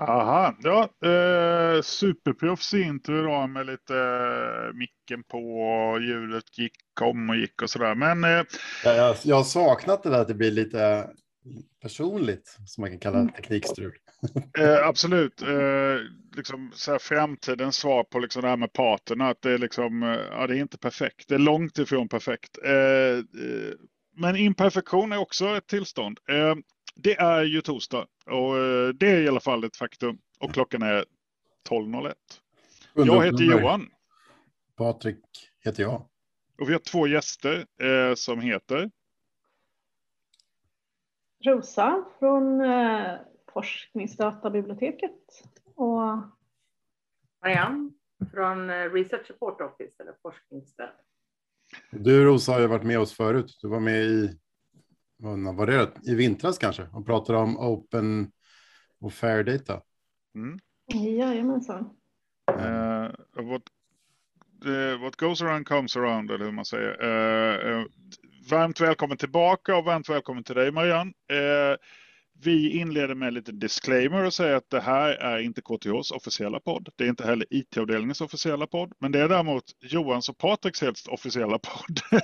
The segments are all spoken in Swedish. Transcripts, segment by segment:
Aha, ja, eh, superproffs intro idag med lite eh, micken på och ljudet gick, kom och gick och sådär. Men eh, Ja, jag, jag har saknat det där att det blir lite personligt, som man kan kalla Mm. teknikstrul. eh, absolut, eh, liksom så här framtidens svar på liksom det här med parterna, att det är liksom, eh, ja det är inte perfekt, det är långt ifrån perfekt. Eh, eh, men imperfektion är också ett tillstånd. Det är ju torsdag och eh, det är i alla fall ett faktum. Och klockan är 12.01. Jag heter Johan. Patrik heter jag. Och vi har två gäster eh, som heter. Rosa från eh, Forskningsdatabiblioteket. Och Marianne från eh, Research Support Office eller forskningsstöd. Du Rosa har ju varit med oss förut. Du var med i, var det, i vintras kanske och pratade om open och fair data. Mm. jajamensan. Eh, what, eh, what goes around comes around, eller hur man säger. Eh, eh, varmt välkommen tillbaka och varmt välkommen till dig Marianne. Vi inleder med lite disclaimer och säger att det här är inte KTHs officiella podd. Det är inte heller IT-avdelningens officiella podd, men det är däremot Johans och Patriks helt officiella podd.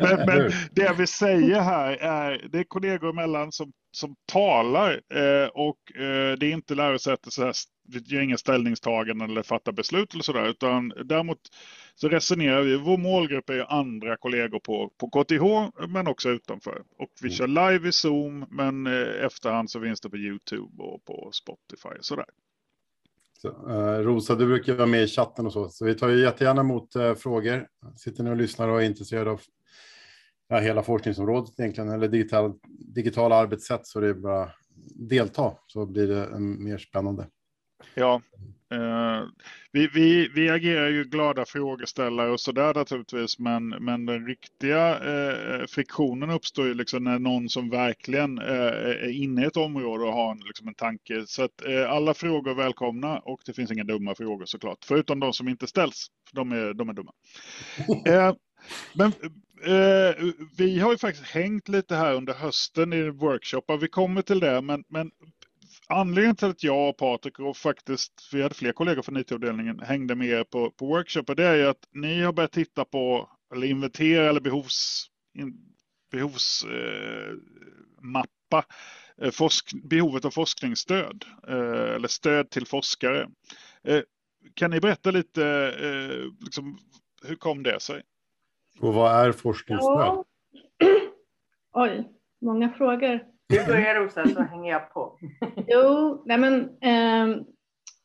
men, men det vi säger här är, det är kollegor emellan som, som talar eh, och eh, det är inte lärosätet så här, vi gör inga ställningstaganden eller fattar beslut eller sådär, utan däremot så resonerar vi. Vår målgrupp är ju andra kollegor på, på KTH, men också utanför. Och vi kör live i Zoom, men eh, efterhand så finns det på YouTube och på Spotify och sådär. Så, eh, Rosa, du brukar vara med i chatten och så, så vi tar ju jättegärna emot eh, frågor. Sitter ni och lyssnar och är intresserade av ja, hela forskningsområdet egentligen, eller digital, digitala arbetssätt, så det är bara delta, så blir det mer spännande. Ja, eh, vi, vi, vi agerar ju glada frågeställare och sådär naturligtvis, men, men den riktiga eh, friktionen uppstår ju liksom när någon som verkligen eh, är inne i ett område och har en, liksom en tanke. Så att eh, alla frågor är välkomna och det finns inga dumma frågor såklart, förutom de som inte ställs, för de är, de är dumma. Eh, men eh, vi har ju faktiskt hängt lite här under hösten i workshoppar. Vi kommer till det, men, men anledningen till att jag och Patrik och faktiskt, vi hade fler kollegor från IT-avdelningen, hängde med er på, på workshopen, det är ju att ni har börjat titta på, eller inventera eller behovs, in, behovsmappa eh, eh, forsk, behovet av forskningsstöd, eh, eller stöd till forskare. Eh, kan ni berätta lite, eh, liksom, hur kom det sig? Och vad är forskningsstöd? Ja. Oj, många frågor. Du börjar Rosa så hänger jag på. Jo, nej men ehm,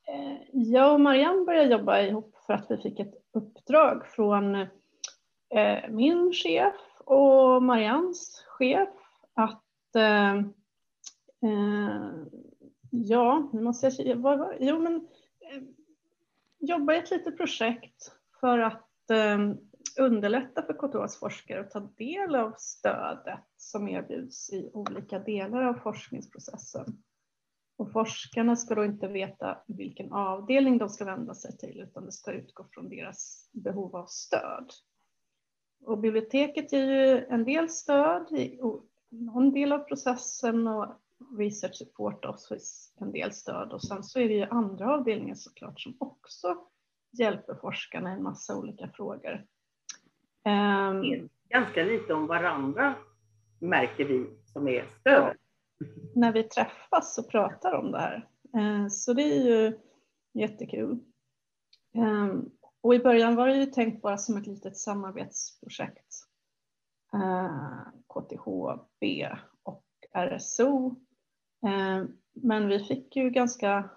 eh, jag och Marianne började jobba ihop för att vi fick ett uppdrag från eh, min chef och Mariannes chef att eh, eh, ja, nu måste jag vad, vad, jo men ehm, jobba i ett litet projekt för att ehm, underlätta för KTHs forskare att ta del av stödet som erbjuds i olika delar av forskningsprocessen. Och forskarna ska då inte veta vilken avdelning de ska vända sig till utan det ska utgå från deras behov av stöd. Och biblioteket ger ju en del stöd i någon del av processen och Research Support Office en del stöd och sen så är det ju andra avdelningar såklart som också hjälper forskarna i en massa olika frågor. Ehm, Ganska lite om varandra märker vi som är stöd. När vi träffas och pratar om det här. Eh, så det är ju jättekul. Ehm, och i början var det ju tänkt bara som ett litet samarbetsprojekt. Eh, KTHB och RSO. Ehm, men vi fick ju ganska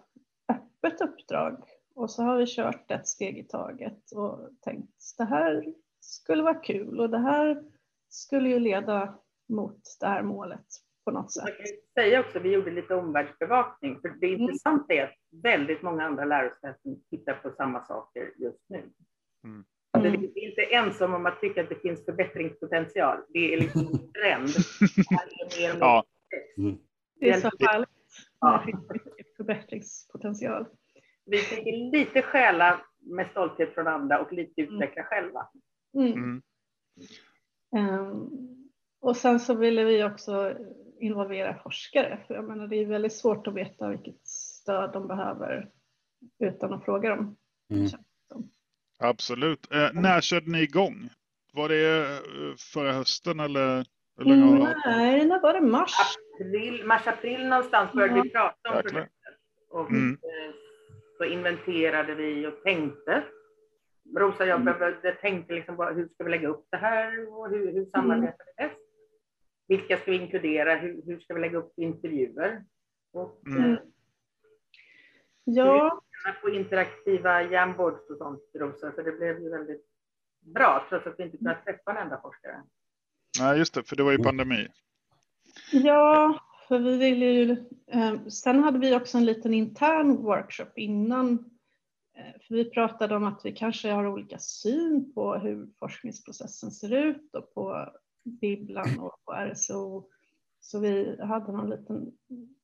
öppet uppdrag och så har vi kört ett steg i taget och tänkt det här skulle vara kul och det här skulle ju leda mot det här målet på något sätt. Man kan säga också, vi gjorde lite omvärldsbevakning, för det intressanta är att väldigt många andra lärosäten tittar på samma saker just nu. Mm. Det är inte ensam om att tycka att det finns förbättringspotential. Det är liksom en trend. Det är, ja. mm. det är så härligt. Ja. Det finns förbättringspotential. Vi tänker lite stjäla med stolthet från andra och lite utveckla mm. själva. Mm. Um, och sen så ville vi också involvera forskare, för jag menar det är väldigt svårt att veta vilket stöd de behöver utan att fråga dem. Mm. Absolut. Eh, när körde ni igång? Var det eh, förra hösten eller? eller mm, nej, när var det? Mars? April, mars, april någonstans började ja. vi prata om projektet. Och mm. Eh, så inventerade vi och tänkte. Rosa och jag mm. tänkte liksom bara, hur ska vi lägga upp det här och hur, hur samarbetar vi bäst? Vilka ska vi inkludera? Hur, hur ska vi lägga upp intervjuer? Och, mm. Ja. På interaktiva jamboards och sånt, Rosa, så det blev ju väldigt bra, trots att vi inte kunde träffa en enda forskare. Nej, just det, för det var ju pandemi. Ja, för vi ville ju... Eh, sen hade vi också en liten intern workshop innan. Eh, för vi pratade om att vi kanske har olika syn på hur forskningsprocessen ser ut och på bibblan och RSO. Så vi hade någon liten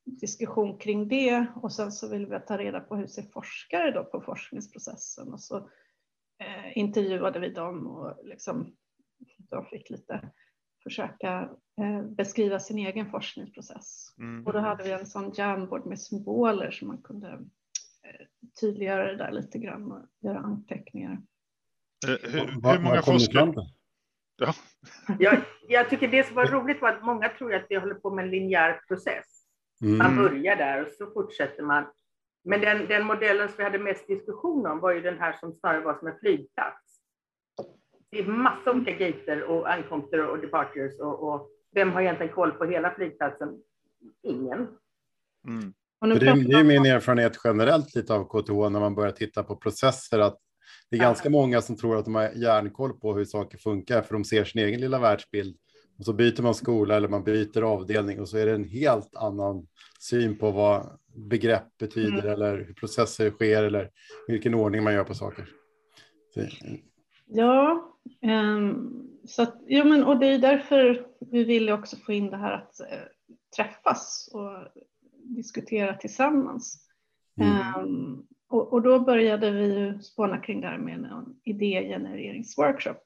diskussion kring det och sen så vill vi ta reda på hur ser forskare då på forskningsprocessen och så eh, intervjuade vi dem och liksom, de fick lite försöka eh, beskriva sin egen forskningsprocess. Mm. Och då hade vi en sån jamboard med symboler som man kunde eh, tydliggöra det där lite grann och göra anteckningar. Eh, hur, hur många forskare? Ja. jag, jag tycker det som var roligt var att många tror att vi håller på med en linjär process. Mm. Man börjar där och så fortsätter man. Men den, den modellen som vi hade mest diskussion om var ju den här som snarare var som en flygplats. Det är massa olika gater och ankomster och departures och, och vem har egentligen koll på hela flygplatsen? Ingen. Mm. Det är min erfarenhet generellt lite av KTH när man börjar titta på processer att det är ganska många som tror att de har järnkoll på hur saker funkar för de ser sin egen lilla världsbild och så byter man skola eller man byter avdelning och så är det en helt annan syn på vad begrepp betyder mm. eller hur processer sker eller vilken ordning man gör på saker. Så. Ja, um, så att, ja, men, och det är därför vi vill också få in det här att uh, träffas och diskutera tillsammans. Mm. Um, och, och, då började vi spåna kring det här med en idégenereringsworkshop.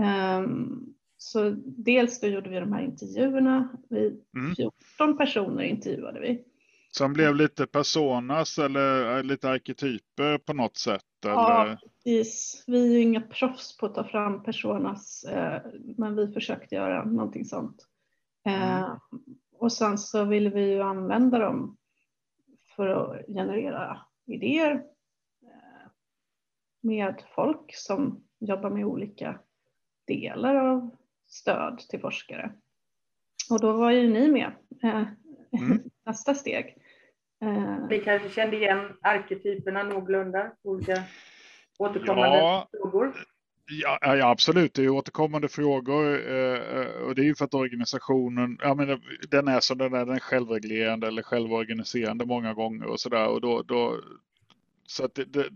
Um, så dels då gjorde vi de här intervjuerna. Vi, mm. 14 personer intervjuade vi. Som blev lite personas eller eh, lite arketyper på något sätt? Ja, precis. Vi är ju inga proffs på att ta fram personas, eh, men vi försökte göra någonting sånt. Eh, mm. Och sen så ville vi ju använda dem för att generera idéer med folk som jobbar med olika delar av stöd till forskare. Och då var ju ni med. Eh, mm. Nästa steg. Eh, vi kanske kände igen arketyperna någorlunda, olika återkommande ja. frågor. Ja, ja, absolut, det är återkommande frågor eh, eh, och det är ju för att organisationen, ja, men den är som den är, den är självreglerande eller självorganiserande många gånger och sådär. Och då, då, så att det, det,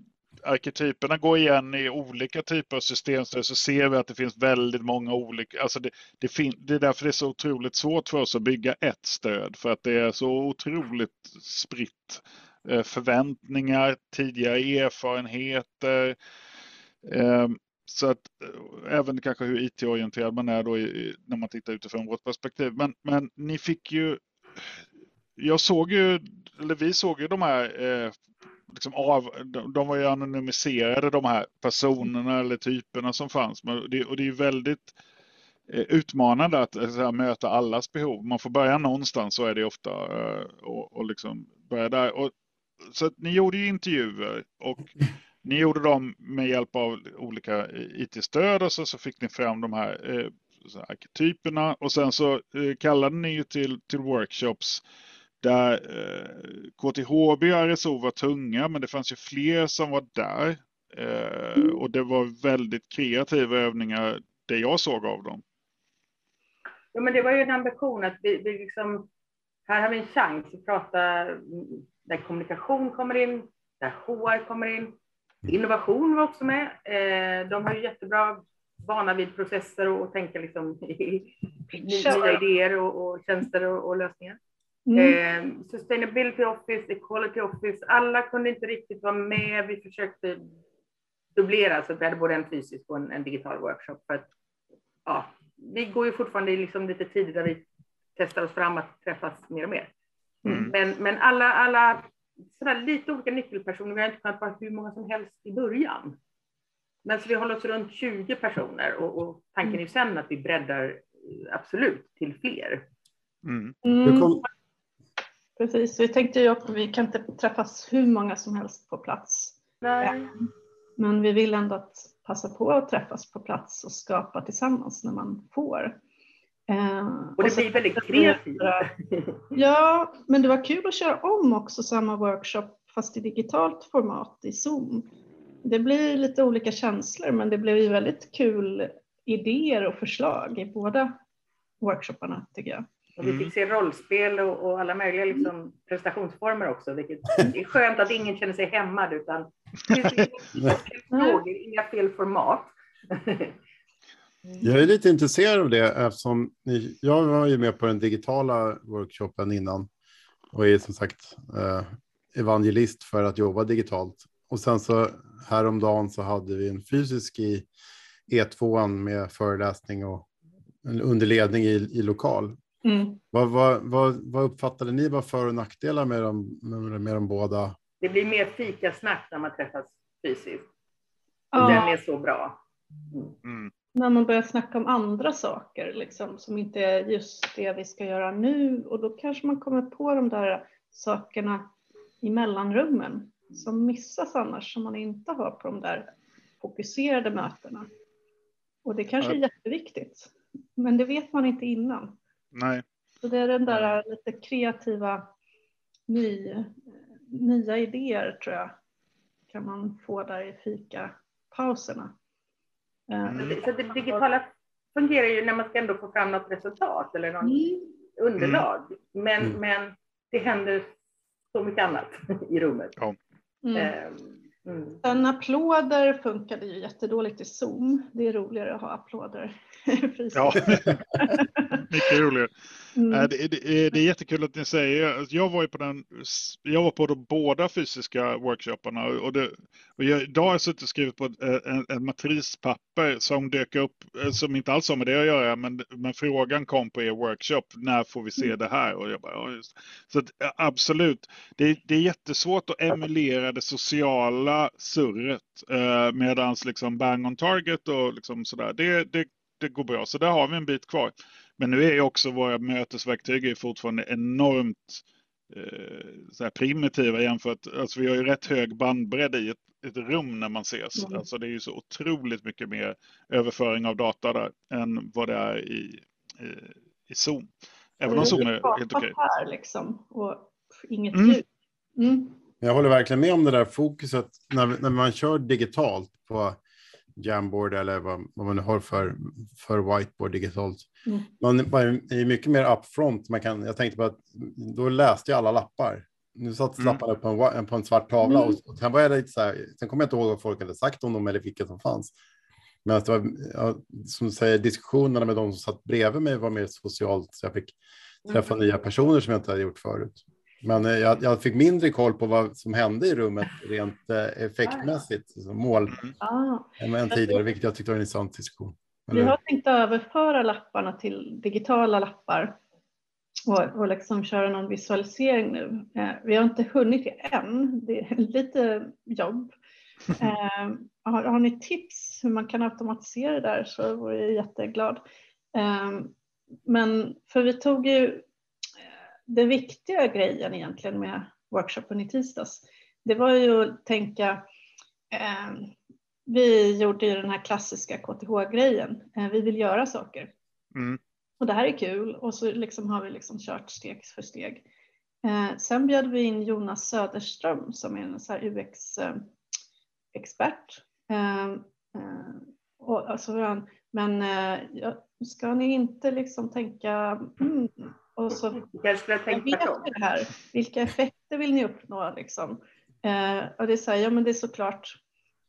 arketyperna går igen i olika typer av systemstöd så ser vi att det finns väldigt många olika. Alltså det, det, fin, det är därför det är så otroligt svårt för oss att bygga ett stöd för att det är så otroligt spritt. Eh, förväntningar, tidigare erfarenheter. Ehm, så att eh, även kanske hur IT-orienterad man är då när man tittar utifrån vårt perspektiv. Men, men ni fick ju jag såg ju, eller vi såg ju de här eh, liksom av, de, de var ju anonymiserade de här personerna eller typerna som fanns. Men det, och det är väldigt eh, utmanande att eh, här, möta allas behov. Man får börja någonstans så är det ofta eh, och, och liksom börja där. Och, så ni gjorde ju intervjuer och ni gjorde dem med hjälp av olika eh, IT-stöd och så, så fick ni fram de här eh, arketyperna och sen så eh, kallade ni ju till, till workshops där eh, KTHB och RSO var tunga, men det fanns ju fler som var där. Eh, och det var väldigt kreativa övningar, det jag såg av dem. Ja, men det var ju en ambition att vi, vi liksom, här har vi en chans att prata där kommunikation kommer in, där HR kommer in. Innovation var också med. Eh, de har ju jättebra vana vid processer och, tänka liksom i, nya idéer och, och tjänster och, och lösningar. Mm. Eh, Sustainability Office, Equality Office, alla kunde inte riktigt vara med. Vi försökte dubblera så att vi hade både en fysisk och en, en, digital workshop. För att, ja, vi går ju fortfarande liksom lite tider där vi testar oss fram att träffas mer och mer. Mm. Men, men alla, alla sådär lite olika nyckelpersoner. Vi har inte kunnat vara hur många som helst i början. Men så vi håller oss runt 20 personer och, och tanken är sen att vi breddar eh, absolut till fler. Mm. Mm. Precis, vi tänkte ju att vi kan inte träffas hur många som helst på plats. Nej. Men vi vill ändå att passa på att träffas på plats och skapa tillsammans när man får. Eh, och det blir väldigt kreativt. Ja, men det var kul att köra om också samma workshop fast i digitalt format i Zoom. Det blir lite olika känslor men det blev ju väldigt kul idéer och förslag i båda workshopparna tycker jag. Och vi fick se rollspel och, och alla möjliga liksom, prestationsformer också, vilket är skönt att ingen känner sig hämmad utan det frågor, inga fel format. Jag är lite intresserad av det eftersom ni, jag var ju med på den digitala workshopen innan och är som sagt eh, evangelist för att jobba digitalt. Och sen så häromdagen så hade vi en fysisk i E2 med föreläsning och under ledning i, i lokal. Mm. Vad, vad, vad, vad, uppfattade ni var för och nackdelar med de, med, med de båda? Det blir mer fikasnack när man träffas fysiskt. Ja. Den är så bra. Mm. När man börjar snacka om andra saker liksom, som inte är just det vi ska göra nu och då kanske man kommer på de där sakerna i mellanrummen som missas annars som man inte har på de där fokuserade mötena. Och det kanske är jätteviktigt, men det vet man inte innan. Nej. Så det är den där lite kreativa ny, nya idéer tror jag kan man få där i fikapauserna. Mm. Så det digitala fungerar ju när man ska ändå få fram något resultat eller något mm. underlag. Men, mm. men det händer så mycket annat i rummet. Ja. Mm. Ehm, mm. Sen applåder funkade ju jättedåligt i Zoom. Det är roligare att ha applåder. ja, mycket roligare. Mm. Det, det, det, är jättekul att ni säger, jag var ju på den, jag var på de båda fysiska workshopparna och, det, och jag, idag har jag suttit och skrivit på ett, en, en matrispapper som dök upp, eh, som inte alls har med det att göra, men, men frågan kom på er workshop, när får vi se mm. det här? Och jag bara, ja. Så att, absolut, det, det är jättesvårt att emulera det sociala surret eh, medans liksom bang on target och liksom sådär, det, det, det går bra. Så där har vi en bit kvar. Men nu är ju också våra mötesverktyg är fortfarande enormt eh, så primitiva jämfört. Alltså vi har ju rätt hög bandbredd i ett, ett rum när man ses. Mm. Alltså det är ju så otroligt mycket mer överföring av data där än vad det är i, i, i Zoom. Även om Zoom är helt okej. här liksom och inget mm. ljud. Mm. Jag håller verkligen med om det där fokuset när, när man kör digitalt på Jamboard eller vad, vad man har för, för whiteboard digitalt. Mm. Man, är mycket mer upfront. Man kan, jag tänkte på att då läste jag alla lappar. Nu satt mm. lapparna på en, på en svart tavla mm. och, och sen var jag lite så här, sen kommer jag inte ihåg vad folk hade sagt om dem eller vilka som fanns. Men att det var, ja, som du säger, diskussionerna med de som satt bredvid mig var mer socialt, så jag fick träffa mm. nya personer som jag inte hade gjort förut. Men eh, jag, jag, fick mindre koll på vad som hände i rummet rent eh, effektmässigt, som mål, ah. än tidigare, vilket jag tyckte var en intressant diskussion. Vi har tänkt överföra lapparna till digitala lappar och, och liksom köra någon visualisering nu. Eh, vi har inte hunnit det än, det är lite jobb. Eh, har, har, ni tips hur man kan automatisera det där så vore jag jätteglad. Eh, men för vi tog ju den viktiga grejen egentligen med workshopen i tisdags, det var ju att tänka, eh, vi gjorde ju den här klassiska KTH-grejen, eh, vi vill göra saker. Mm. Och det här är kul och så liksom har vi liksom kört steg för steg. Eh, sen bjöd vi in Jonas Söderström som är en UX-expert. Eh, eh, och, alltså, men eh, ska ni inte liksom tänka, mm, och så, jag skulle tänka det här. Vilka effekter vill ni uppnå? Liksom? Eh, och det är så här, ja men det är såklart,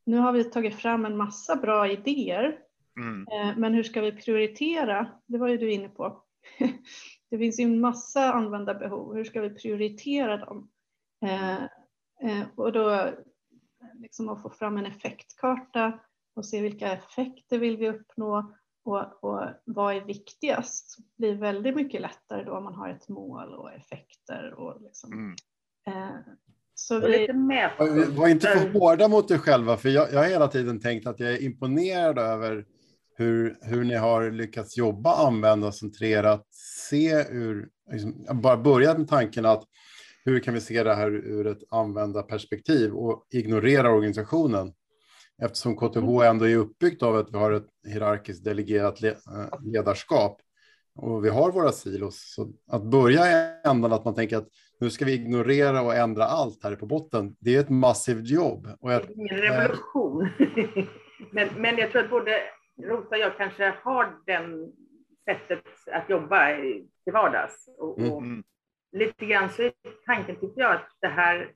nu har vi tagit fram en massa bra idéer, mm. eh, men hur ska vi prioritera? Det var ju du inne på. det finns ju en massa användarbehov, hur ska vi prioritera dem? Eh, eh och då liksom att få fram en effektkarta och se vilka effekter vill vi uppnå och, och vad är viktigast? Det blir väldigt mycket lättare då om man har ett mål och effekter och liksom, mm. eh, Så vi... Var inte för hårda mot er själva, för jag, jag har hela tiden tänkt att jag är imponerad över hur, hur ni har lyckats jobba användarcentrerat, se ur, liksom, bara börjat med tanken att hur kan vi se det här ur ett användarperspektiv och ignorera organisationen? Eftersom KTH ändå är uppbyggt av att vi har ett hierarkiskt delegerat eh, ledarskap och vi har våra silos. Så att börja ändan att man tänker att nu ska vi ignorera och ändra allt här på botten. Det är ett massivt jobb. Och ett, ingen revolution. men, men jag tror att både Rosa och jag kanske har den sättet att jobba till vardags. Och, och mm. lite grann så är tanken, tycker jag, att det här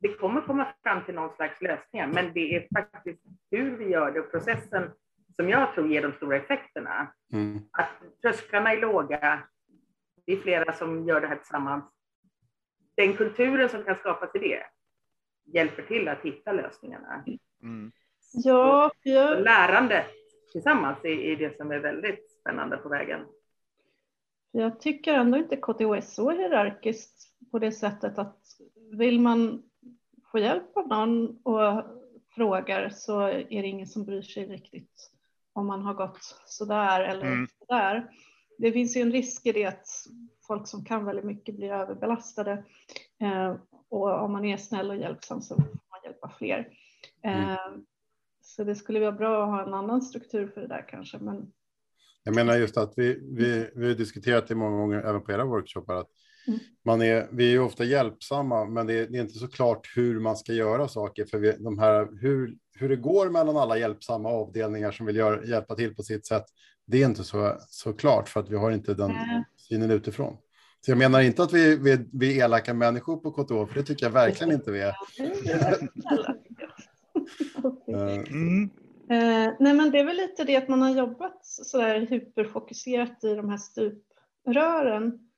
det kommer komma fram till någon slags lösningar, men det är faktiskt hur vi gör det och processen som jag tror ger de stora effekterna. Mm. Att trösklarna är låga, det är flera som gör det här tillsammans. Den kulturen som kan skapas i det hjälper till att hitta lösningarna. Mm. Ja, jag... Lärandet tillsammans är, är det som är väldigt spännande på vägen. Jag tycker ändå inte KTH är så hierarkiskt på det sättet att vill man få hjälp av någon och frågar så är det ingen som bryr sig riktigt om man har gått sådär eller mm. sådär. Det finns ju en risk i det att folk som kan väldigt mycket blir överbelastade eh, och om man är snäll och hjälpsam så får man hjälpa fler. Eh, mm. Så det skulle vara bra att ha en annan struktur för det där kanske. Men... Jag menar just att vi, vi, vi har diskuterat det många gånger även på era workshoppar att Mm. Man är, vi är ofta hjälpsamma, men det är, det är, inte så klart hur man ska göra saker. För vi, de här, hur, hur det går mellan alla hjälpsamma avdelningar som vill göra, hjälpa till på sitt sätt, det är inte så, så klart för att vi har inte den mm. synen utifrån. Så jag menar inte att vi, vi, vi är elaka människor på KTH, för det tycker jag verkligen inte vi är. mm. Uh, nej, men det är väl lite det att man har jobbat så där hyperfokuserat i de här stuprören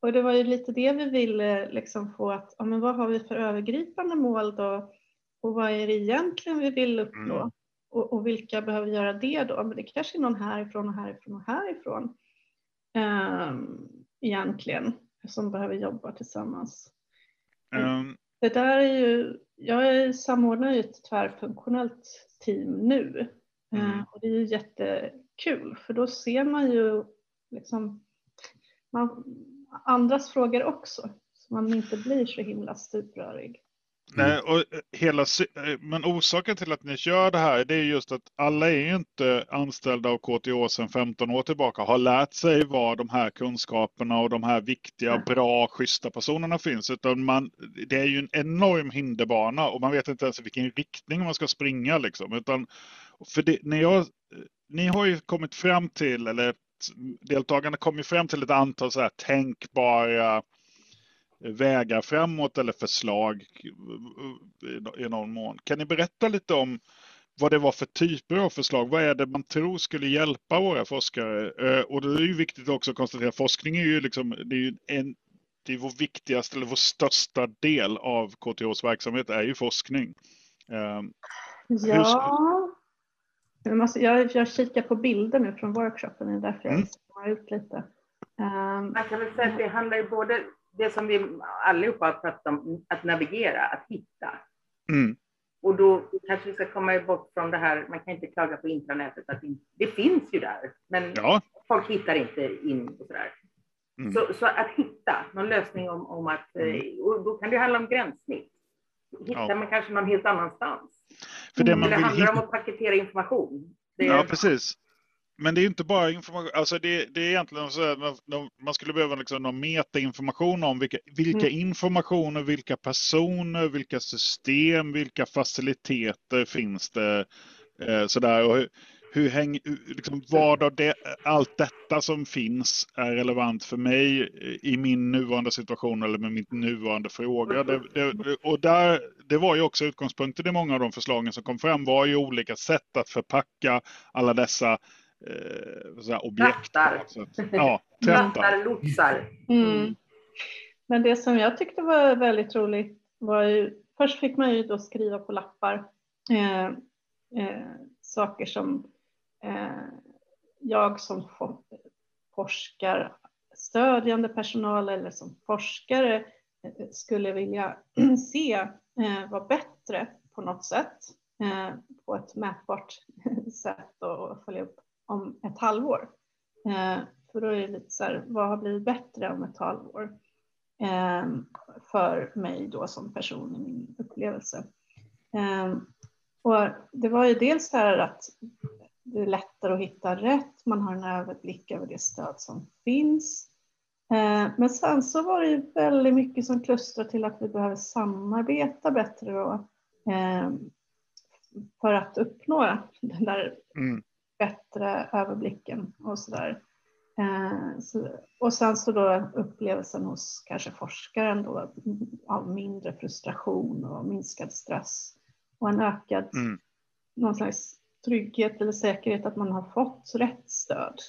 och det var ju lite det vi ville liksom få att, ja, men vad har vi för övergripande mål då? Och vad är det egentligen vi vill uppnå? Mm. Och, och, vilka behöver göra det då? Men det kanske är någon härifrån och härifrån och härifrån um, egentligen som behöver jobba tillsammans. Um. Det där är ju, jag samordnar ju ett tvärfunktionellt team nu mm. uh, och det är ju jättekul för då ser man ju liksom man, andras frågor också. Så man inte blir så himla stuprörig. Nej, och eh, hela, eh, men orsaken till att ni kör det här det är just att alla är ju inte anställda av KTH sedan 15 år tillbaka. Har lärt sig var de här kunskaperna och de här viktiga, bra, schyssta personerna finns. Utan man, det är ju en enorm hinderbana och man vet inte ens i vilken riktning man ska springa. Liksom. Utan, för det, när jag, ni har ju kommit fram till, eller deltagarna kom fram till ett antal så här tänkbara vägar framåt eller förslag i någon mån. Kan ni berätta lite om vad det var för typer av förslag? Vad är det man tror skulle hjälpa våra forskare? Eh, och det är ju viktigt också att konstatera forskning är ju liksom, det är ju en, det är vår viktigaste eller vår största del av KTHs verksamhet är ju forskning. Eh, ja, måste, jag, jag kikar på bilder nu från workshopen, det är därför jag mm. zoomar ut lite. Um, Man kan väl säga att det handlar ju både det som vi allihopa har pratat om, att navigera, att hitta. Mm. Och då kanske vi ska komma bort från det här, man kan inte klaga på intranätet, att det finns ju där, men ja. folk hittar inte in och sådär. Mm. Så, så, att hitta någon lösning om, om att, mm. Eh, och då kan det handla om gränssnitt. Hittar ja. man kanske någon helt annanstans. För det, man det handlar hitta... om att paketera information. Det Ja, precis. Men det är inte bara information, alltså det, det är egentligen så att man skulle behöva liksom någon metainformation om vilka, vilka mm. informationer, vilka personer, vilka system, vilka faciliteter finns det. Eh, sådär. Och hur häng, liksom, vad av det, allt detta som finns är relevant för mig i min nuvarande situation eller med min nuvarande fråga. Det, det, och där, det var ju också utgångspunkten i många av de förslagen som kom fram var ju olika sätt att förpacka alla dessa eh, objekt. Trattar. Ja, trattar. lotsar. Mm. Men det som jag tyckte var väldigt roligt var ju, först fick man ju då skriva på lappar eh, eh, saker som Eh, jag som forskar stödjande personal eller som forskare eh, skulle vilja se eh, var bättre på något sätt, eh, på ett mätbart sätt och följa upp om ett halvår. Eh, för då är det lite så här, vad har blivit bättre om ett halvår? Eh, för mig då som person i min upplevelse. Och det var ju dels det här att det är lättare att hitta rätt, man har en överblick över det stöd som finns. Eh, men sen så var det ju väldigt mycket som klustrar till att vi behöver samarbeta bättre då, eh, för att uppnå den där mm. bättre överblicken och sådär. Eh, så, och sen så då upplevelsen hos kanske forskaren då av mindre frustration och minskad stress och en ökad mm. någon slags trygghet eller säkerhet att man har fått rätt stöd.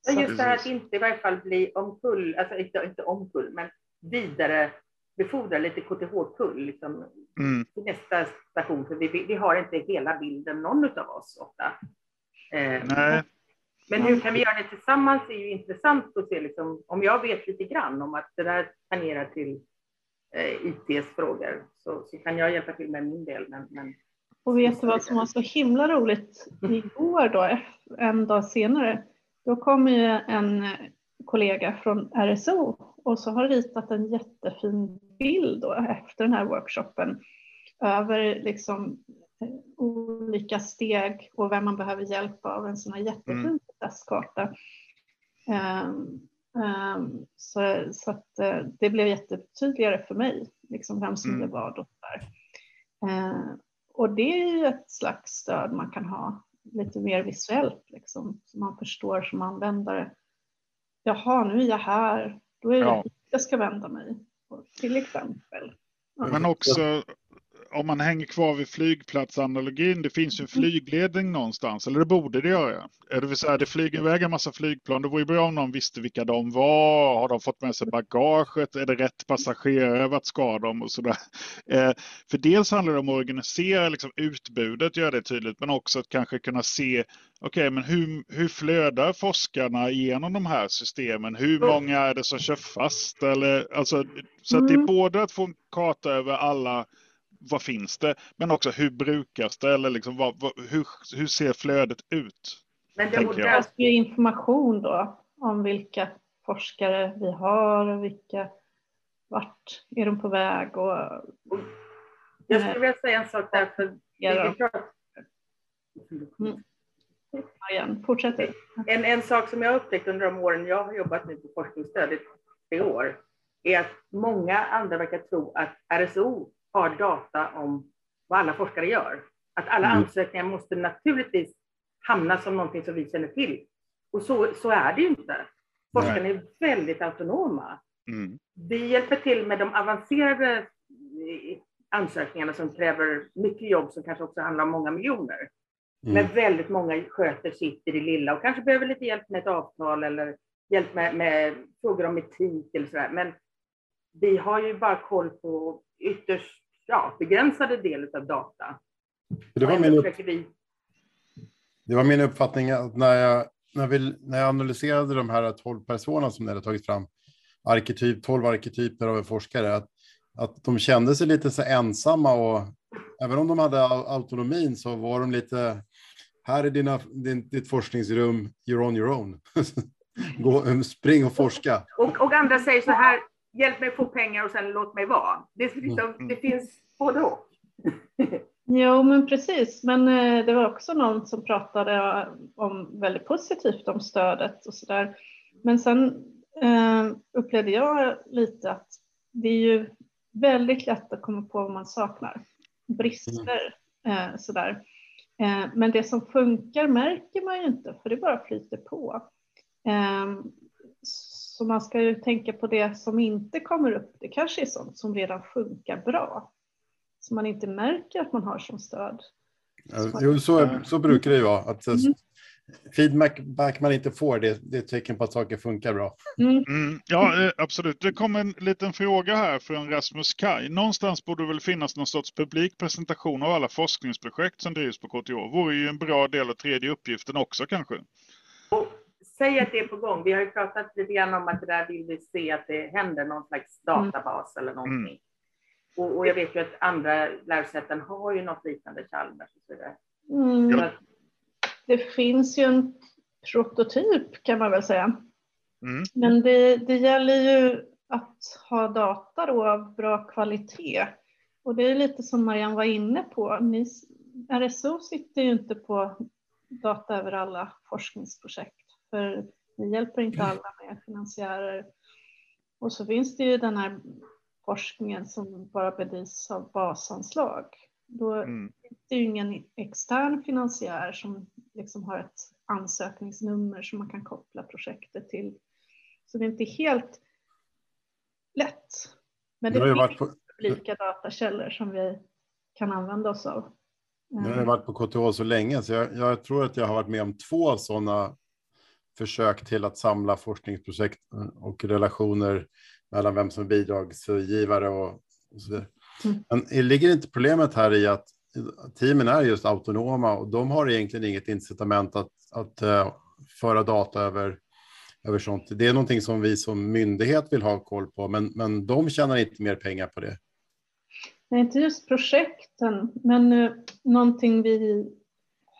Så just det här att inte i varje fall bli omkull, alltså inte, inte omkull, men vidare befordra lite KTH-kull liksom, mm. till nästa station. För vi, vi har inte hela bilden, någon av oss ofta. Eh, Nej. Men hur kan vi göra det tillsammans är ju intressant att se, liksom, om jag vet lite grann om att det där tangerar till eh, ITs frågor, så, så kan jag hjälpa till med min del. Men, men och vet du vad som var så himla roligt igår då, en dag senare? Då kom ju en kollega från RSO och så har ritat en jättefin bild då efter den här workshopen över liksom eh, olika steg och vem man behöver hjälp av, en sån här jättefin mm. processkarta. Um, um, så, så att uh, det blev jättetydligare för mig, liksom vem som mm. blev vad och där. Uh, och det är ju ett slags stöd man kan ha lite mer visuellt, liksom, så man förstår som användare. Jaha, nu är jag här, då är det ja. jag ska vända mig, till exempel. Men också om man hänger kvar vid flygplatsanalogin, det finns ju en mm. flygledning någonstans, eller det borde det göra. Det vill säga, det flyger iväg en massa flygplan. Det vore bra om någon visste vilka de var. Har de fått med sig bagaget? Är det rätt passagerare? Vart ska de? Och sådär. Eh, för dels handlar det om att organisera liksom, utbudet, göra det tydligt, men också att kanske kunna se Okej, okay, men hur, hur flödar forskarna igenom de här systemen? Hur många är det som kör fast? Eller, alltså, så att det är mm. både att få en karta över alla vad finns det? Men också hur brukas det? Eller liksom, vad, vad, hur, hur ser flödet ut? Men det behövs ju information då om vilka forskare vi har och vilka, vart är de på väg och... Jag skulle vilja säga en sak där, för ja, mm. Igen, fortsätt. En, en sak som jag upptäckt under de åren jag har jobbat nu på forskningsstöd i år, är att många andra verkar tro att RSO har data om vad alla forskare gör. Att alla mm. ansökningar måste naturligtvis hamna som någonting som vi känner till. Och så, så är det ju inte. Forskarna är väldigt autonoma. Mm. Vi hjälper till med de avancerade eh, ansökningarna som kräver mycket jobb som kanske också handlar om många miljoner. Mm. Men väldigt många sköter sitt i det lilla och kanske behöver lite hjälp med ett avtal eller hjälp med, med frågor om etik eller sådär. Men vi har ju bara koll på ytterst ja, begränsade del av data. Det var, min upp... det var min uppfattning att när jag, när, vi, när jag analyserade de här 12 personerna som ni hade tagit fram, arketyp, 12 arketyper av en forskare, att, att de kände sig lite så ensamma och även om de hade autonomin så var de lite, här är dina, din, ditt forskningsrum, you're on your own. Gå, spring och forska. Och, och andra säger så här, hjälp mig få pengar och sen låt mig vara. Det, liksom, mm. det finns både och. Jo, men precis. Men eh, det var också någon som pratade om väldigt positivt om stödet och så där. Men sen eh, upplevde jag lite att det är ju väldigt lätt att komma på vad man saknar. Brister eh, sådär. Eh, men det som funkar märker man ju inte för det bara flyter på. Eh, så man ska ju tänka på det som inte kommer upp. Det kanske är sånt som redan funkar bra. Som man inte märker att man har som stöd. Så, jo, så, så brukar det ju vara. Att mm. Feedback man inte får, det, det är ett tecken på att saker funkar bra. Mm. Mm, ja, eh, absolut. Det kom en liten fråga här från Rasmus Kaj. Någonstans borde väl finnas någon sorts publik presentation av alla forskningsprojekt som drivs på KTH. Vore ju en bra del av tredje uppgiften också kanske. Säg att det är på gång. Vi har ju pratat lite grann om att det där vill vi se att det händer någon slags databas mm. eller någonting. Mm. Och, och, jag vet ju att andra lärosäten har ju något liknande, Chalmers och så vidare. Mm. Så det finns ju en prototyp kan man väl säga. Mm. Men det, det gäller ju att ha data då av bra kvalitet. Och det är lite som Marianne var inne på. Ni, RSO sitter ju inte på data över alla forskningsprojekt. För ni hjälper inte alla med finansiärer. Och så finns det ju den här forskningen som bara bedrivs av basanslag. Då mm. är det ju ingen extern finansiär som liksom har ett ansökningsnummer som man kan koppla projektet till. Så det är inte helt lätt. Men det finns på... publika datakällor som vi kan använda oss av. Nu har jag varit på KTH så länge så jag, jag, tror att jag har varit med om två sådana försök till att samla forskningsprojekt och relationer mellan vem som är bidragsgivare och, och så vidare. Mm. Men ligger inte problemet här i att teamen är just autonoma och de har egentligen inget incitament att, att uh, föra data över, över sånt. Det är någonting som vi som myndighet vill ha koll på, men, men de tjänar inte mer pengar på det. Nej, inte just projekten, men uh, någonting vi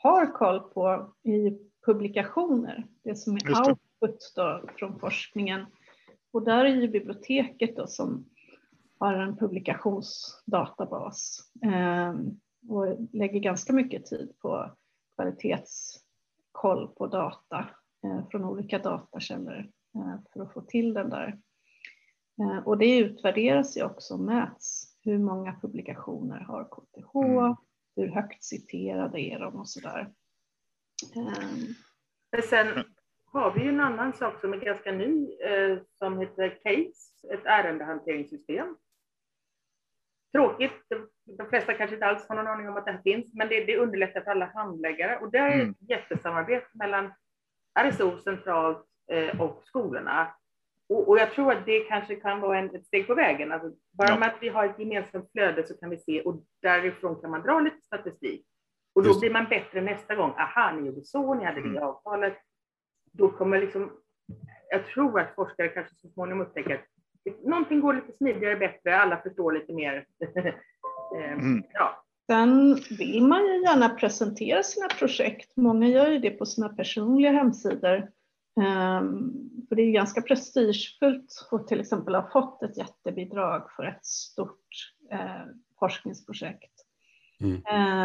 har koll på i publikationer, det som är output då från forskningen. Och där är ju biblioteket då som har en publikationsdatabas eh, och lägger ganska mycket tid på kvalitetskoll på data eh, från olika datakällor eh, för att få till den där. Eh, och det utvärderas ju också och mäts. Hur många publikationer har KTH? Mm. Hur högt citerade är de och sådär. Um, men sen har vi ju en annan sak som är ganska ny eh, som heter CASE, ett ärendehanteringssystem. Tråkigt, de flesta kanske inte alls har någon aning om att det här finns, men det, det underlättar för alla handläggare och det är mm. ett jättesamarbete mellan RSO centralt eh, och skolorna. Och, och, jag tror att det kanske kan vara en, ett steg på vägen. Alltså, bara ja. med att vi har ett gemensamt flöde så kan vi se och därifrån kan man dra lite statistik. Och då Just. blir man bättre nästa gång. Aha, ni gjorde så, ni hade det mm. avtalet. Då kommer liksom, jag tror att forskare kanske så småningom upptäcker att någonting går lite smidigare, bättre, alla förstår lite mer. Eh, mm. ja. Sen vill man ju gärna presentera sina projekt. Många gör ju det på sina personliga hemsidor. Um, för det är ju ganska prestigefullt att till exempel ha fått ett jättebidrag för ett stort uh, forskningsprojekt. Mm.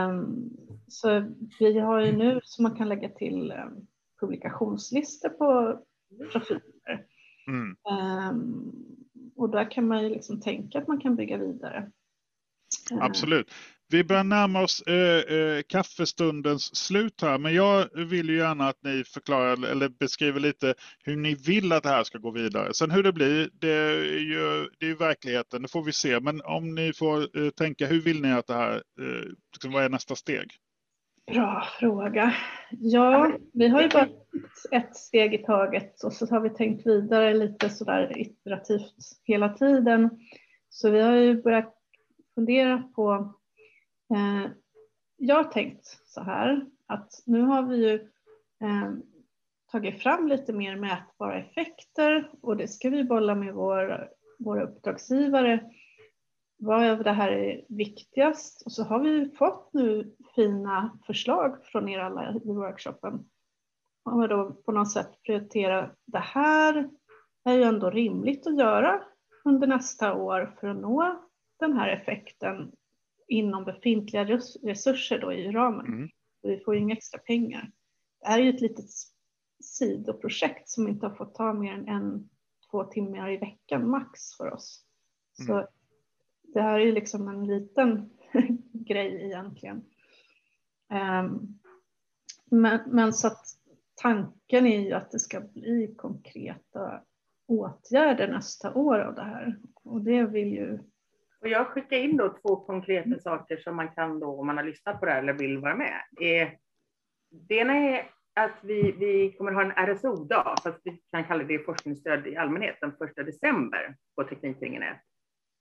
Um, så vi har ju nu så man kan lägga till um, publikationslistor på profiler. Mm. Um, och där kan man ju liksom tänka att man kan bygga vidare. Absolut. Vi börjar närma oss äh, äh, kaffestundens slut här, men jag vill ju gärna att ni förklarar eller beskriver lite hur ni vill att det här ska gå vidare. Sen hur det blir, det är ju, det är verkligheten, det får vi se. Men om ni får äh, tänka, hur vill ni att det här, liksom, vad är nästa steg? Bra fråga. Ja, vi har ju bara ett steg i taget och så har vi tänkt vidare lite sådär iterativt hela tiden. Så vi har ju börjat fundera på Eh, jag har tänkt så här att nu har vi ju eh, tagit fram lite mer mätbara effekter och det ska vi bolla med vår, våra uppdragsgivare. Vad av det här är viktigast? Och så har vi fått nu fina förslag från er alla i workshopen. Om vi då på något sätt prioritera det här är ju ändå rimligt att göra under nästa år för att nå den här effekten inom befintliga resurser då i ramen. Mm. Vi får ju inga extra pengar. Det här är ju ett litet sidoprojekt som inte har fått ta mer än en, två timmar i veckan max för oss. Så mm. det här är ju liksom en liten grej egentligen. Um, men, men så att tanken är ju att det ska bli konkreta åtgärder nästa år av det här. Och det vill ju och jag skickar in då två konkreta saker som man kan då, om man har lyssnat på det här eller vill vara med. Eh, det ena är att vi, vi kommer ha en RSO-dag, fast vi kan kalla det forskningsstöd i allmänhet, den första december på Teknikringen 1.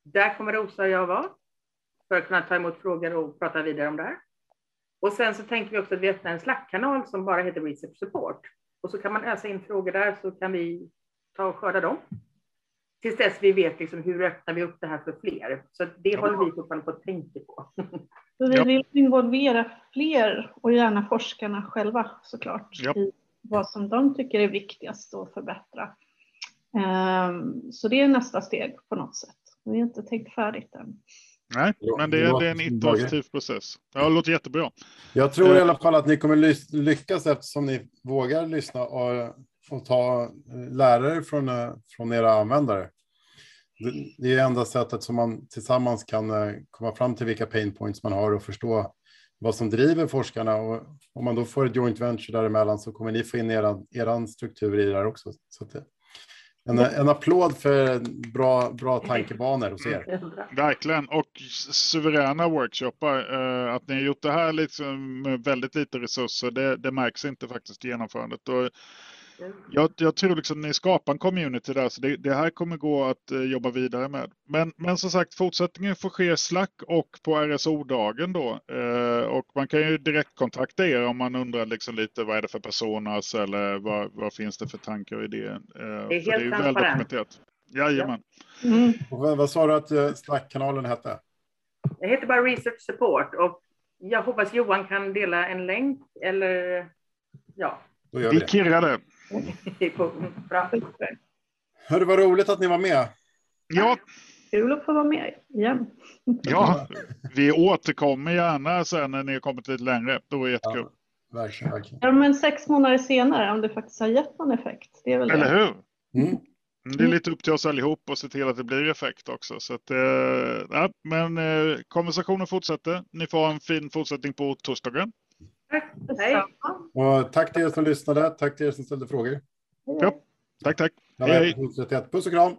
Där kommer Rosa och jag vara för att kunna ta emot frågor och prata vidare om det här. Och sen så tänker vi också att vi öppnar en Slack-kanal som bara heter Research Support. och så kan man ösa in frågor där så kan vi ta och skörda dem. Tills dess vi vet liksom hur öppnar vi upp det här för fler. Så det ja. håller vi fortfarande på att tänka på. Så vi vill involvera fler och gärna forskarna själva såklart ja. i vad som de tycker är viktigast att förbättra. Um, så det är nästa steg på något sätt. Vi har inte tänkt färdigt än. Nej, men det är, det är en iterativ process. Ja, det låter jättebra. Jag tror i alla fall att ni kommer lyckas eftersom ni vågar lyssna och, och ta eh, lärare från, eh, från era användare. Det är enda sättet som man tillsammans kan eh, komma fram till vilka pain points man har och förstå vad som driver forskarna. Och om man då får ett joint venture däremellan så kommer ni få in eran, eran struktur i det här också. Så det, en, en applåd för bra, bra tankebanor hos er. Verkligen, och suveräna workshoppar. Eh, att ni har gjort det här liksom med väldigt lite resurser, det, det märks inte faktiskt i genomförandet. Och jag, jag, tror liksom ni skapar en community där, så det, det här kommer gå att uh, jobba vidare med. Men, men som sagt, fortsättningen får ske Slack och på RSO-dagen då. Uh, och man kan ju direkt kontakta er om man undrar liksom lite vad är det för personas eller vad, vad finns det för tankar och idéer. Uh, det är helt det är ju väl dokumenterat. Jajamän. Ja. Mm. Och vad sa du att Slack-kanalen hette? Det heter bara Research Support och jag hoppas Johan kan dela en länk eller ja. Vi kirrar det. Hörru, vad roligt att ni var med. Ja. Kul att få vara med igen. Ja, vi återkommer gärna sen när ni har kommit lite längre. Det var jättekul. Ja, verkligen, verkligen. Ja, men sex månader senare, om det faktiskt har gett någon effekt. Det är väl Eller det. hur? Mm. Det är lite upp till oss allihop och se till att det blir effekt också. Så att, eh, ja, men eh, konversationen fortsätter. Ni får ha en fin fortsättning på torsdagen. Tack. Hej. Och tack till er som lyssnade. Tack till er som ställde frågor. Ja, tack, tack. Hej, hej. Puss och kram.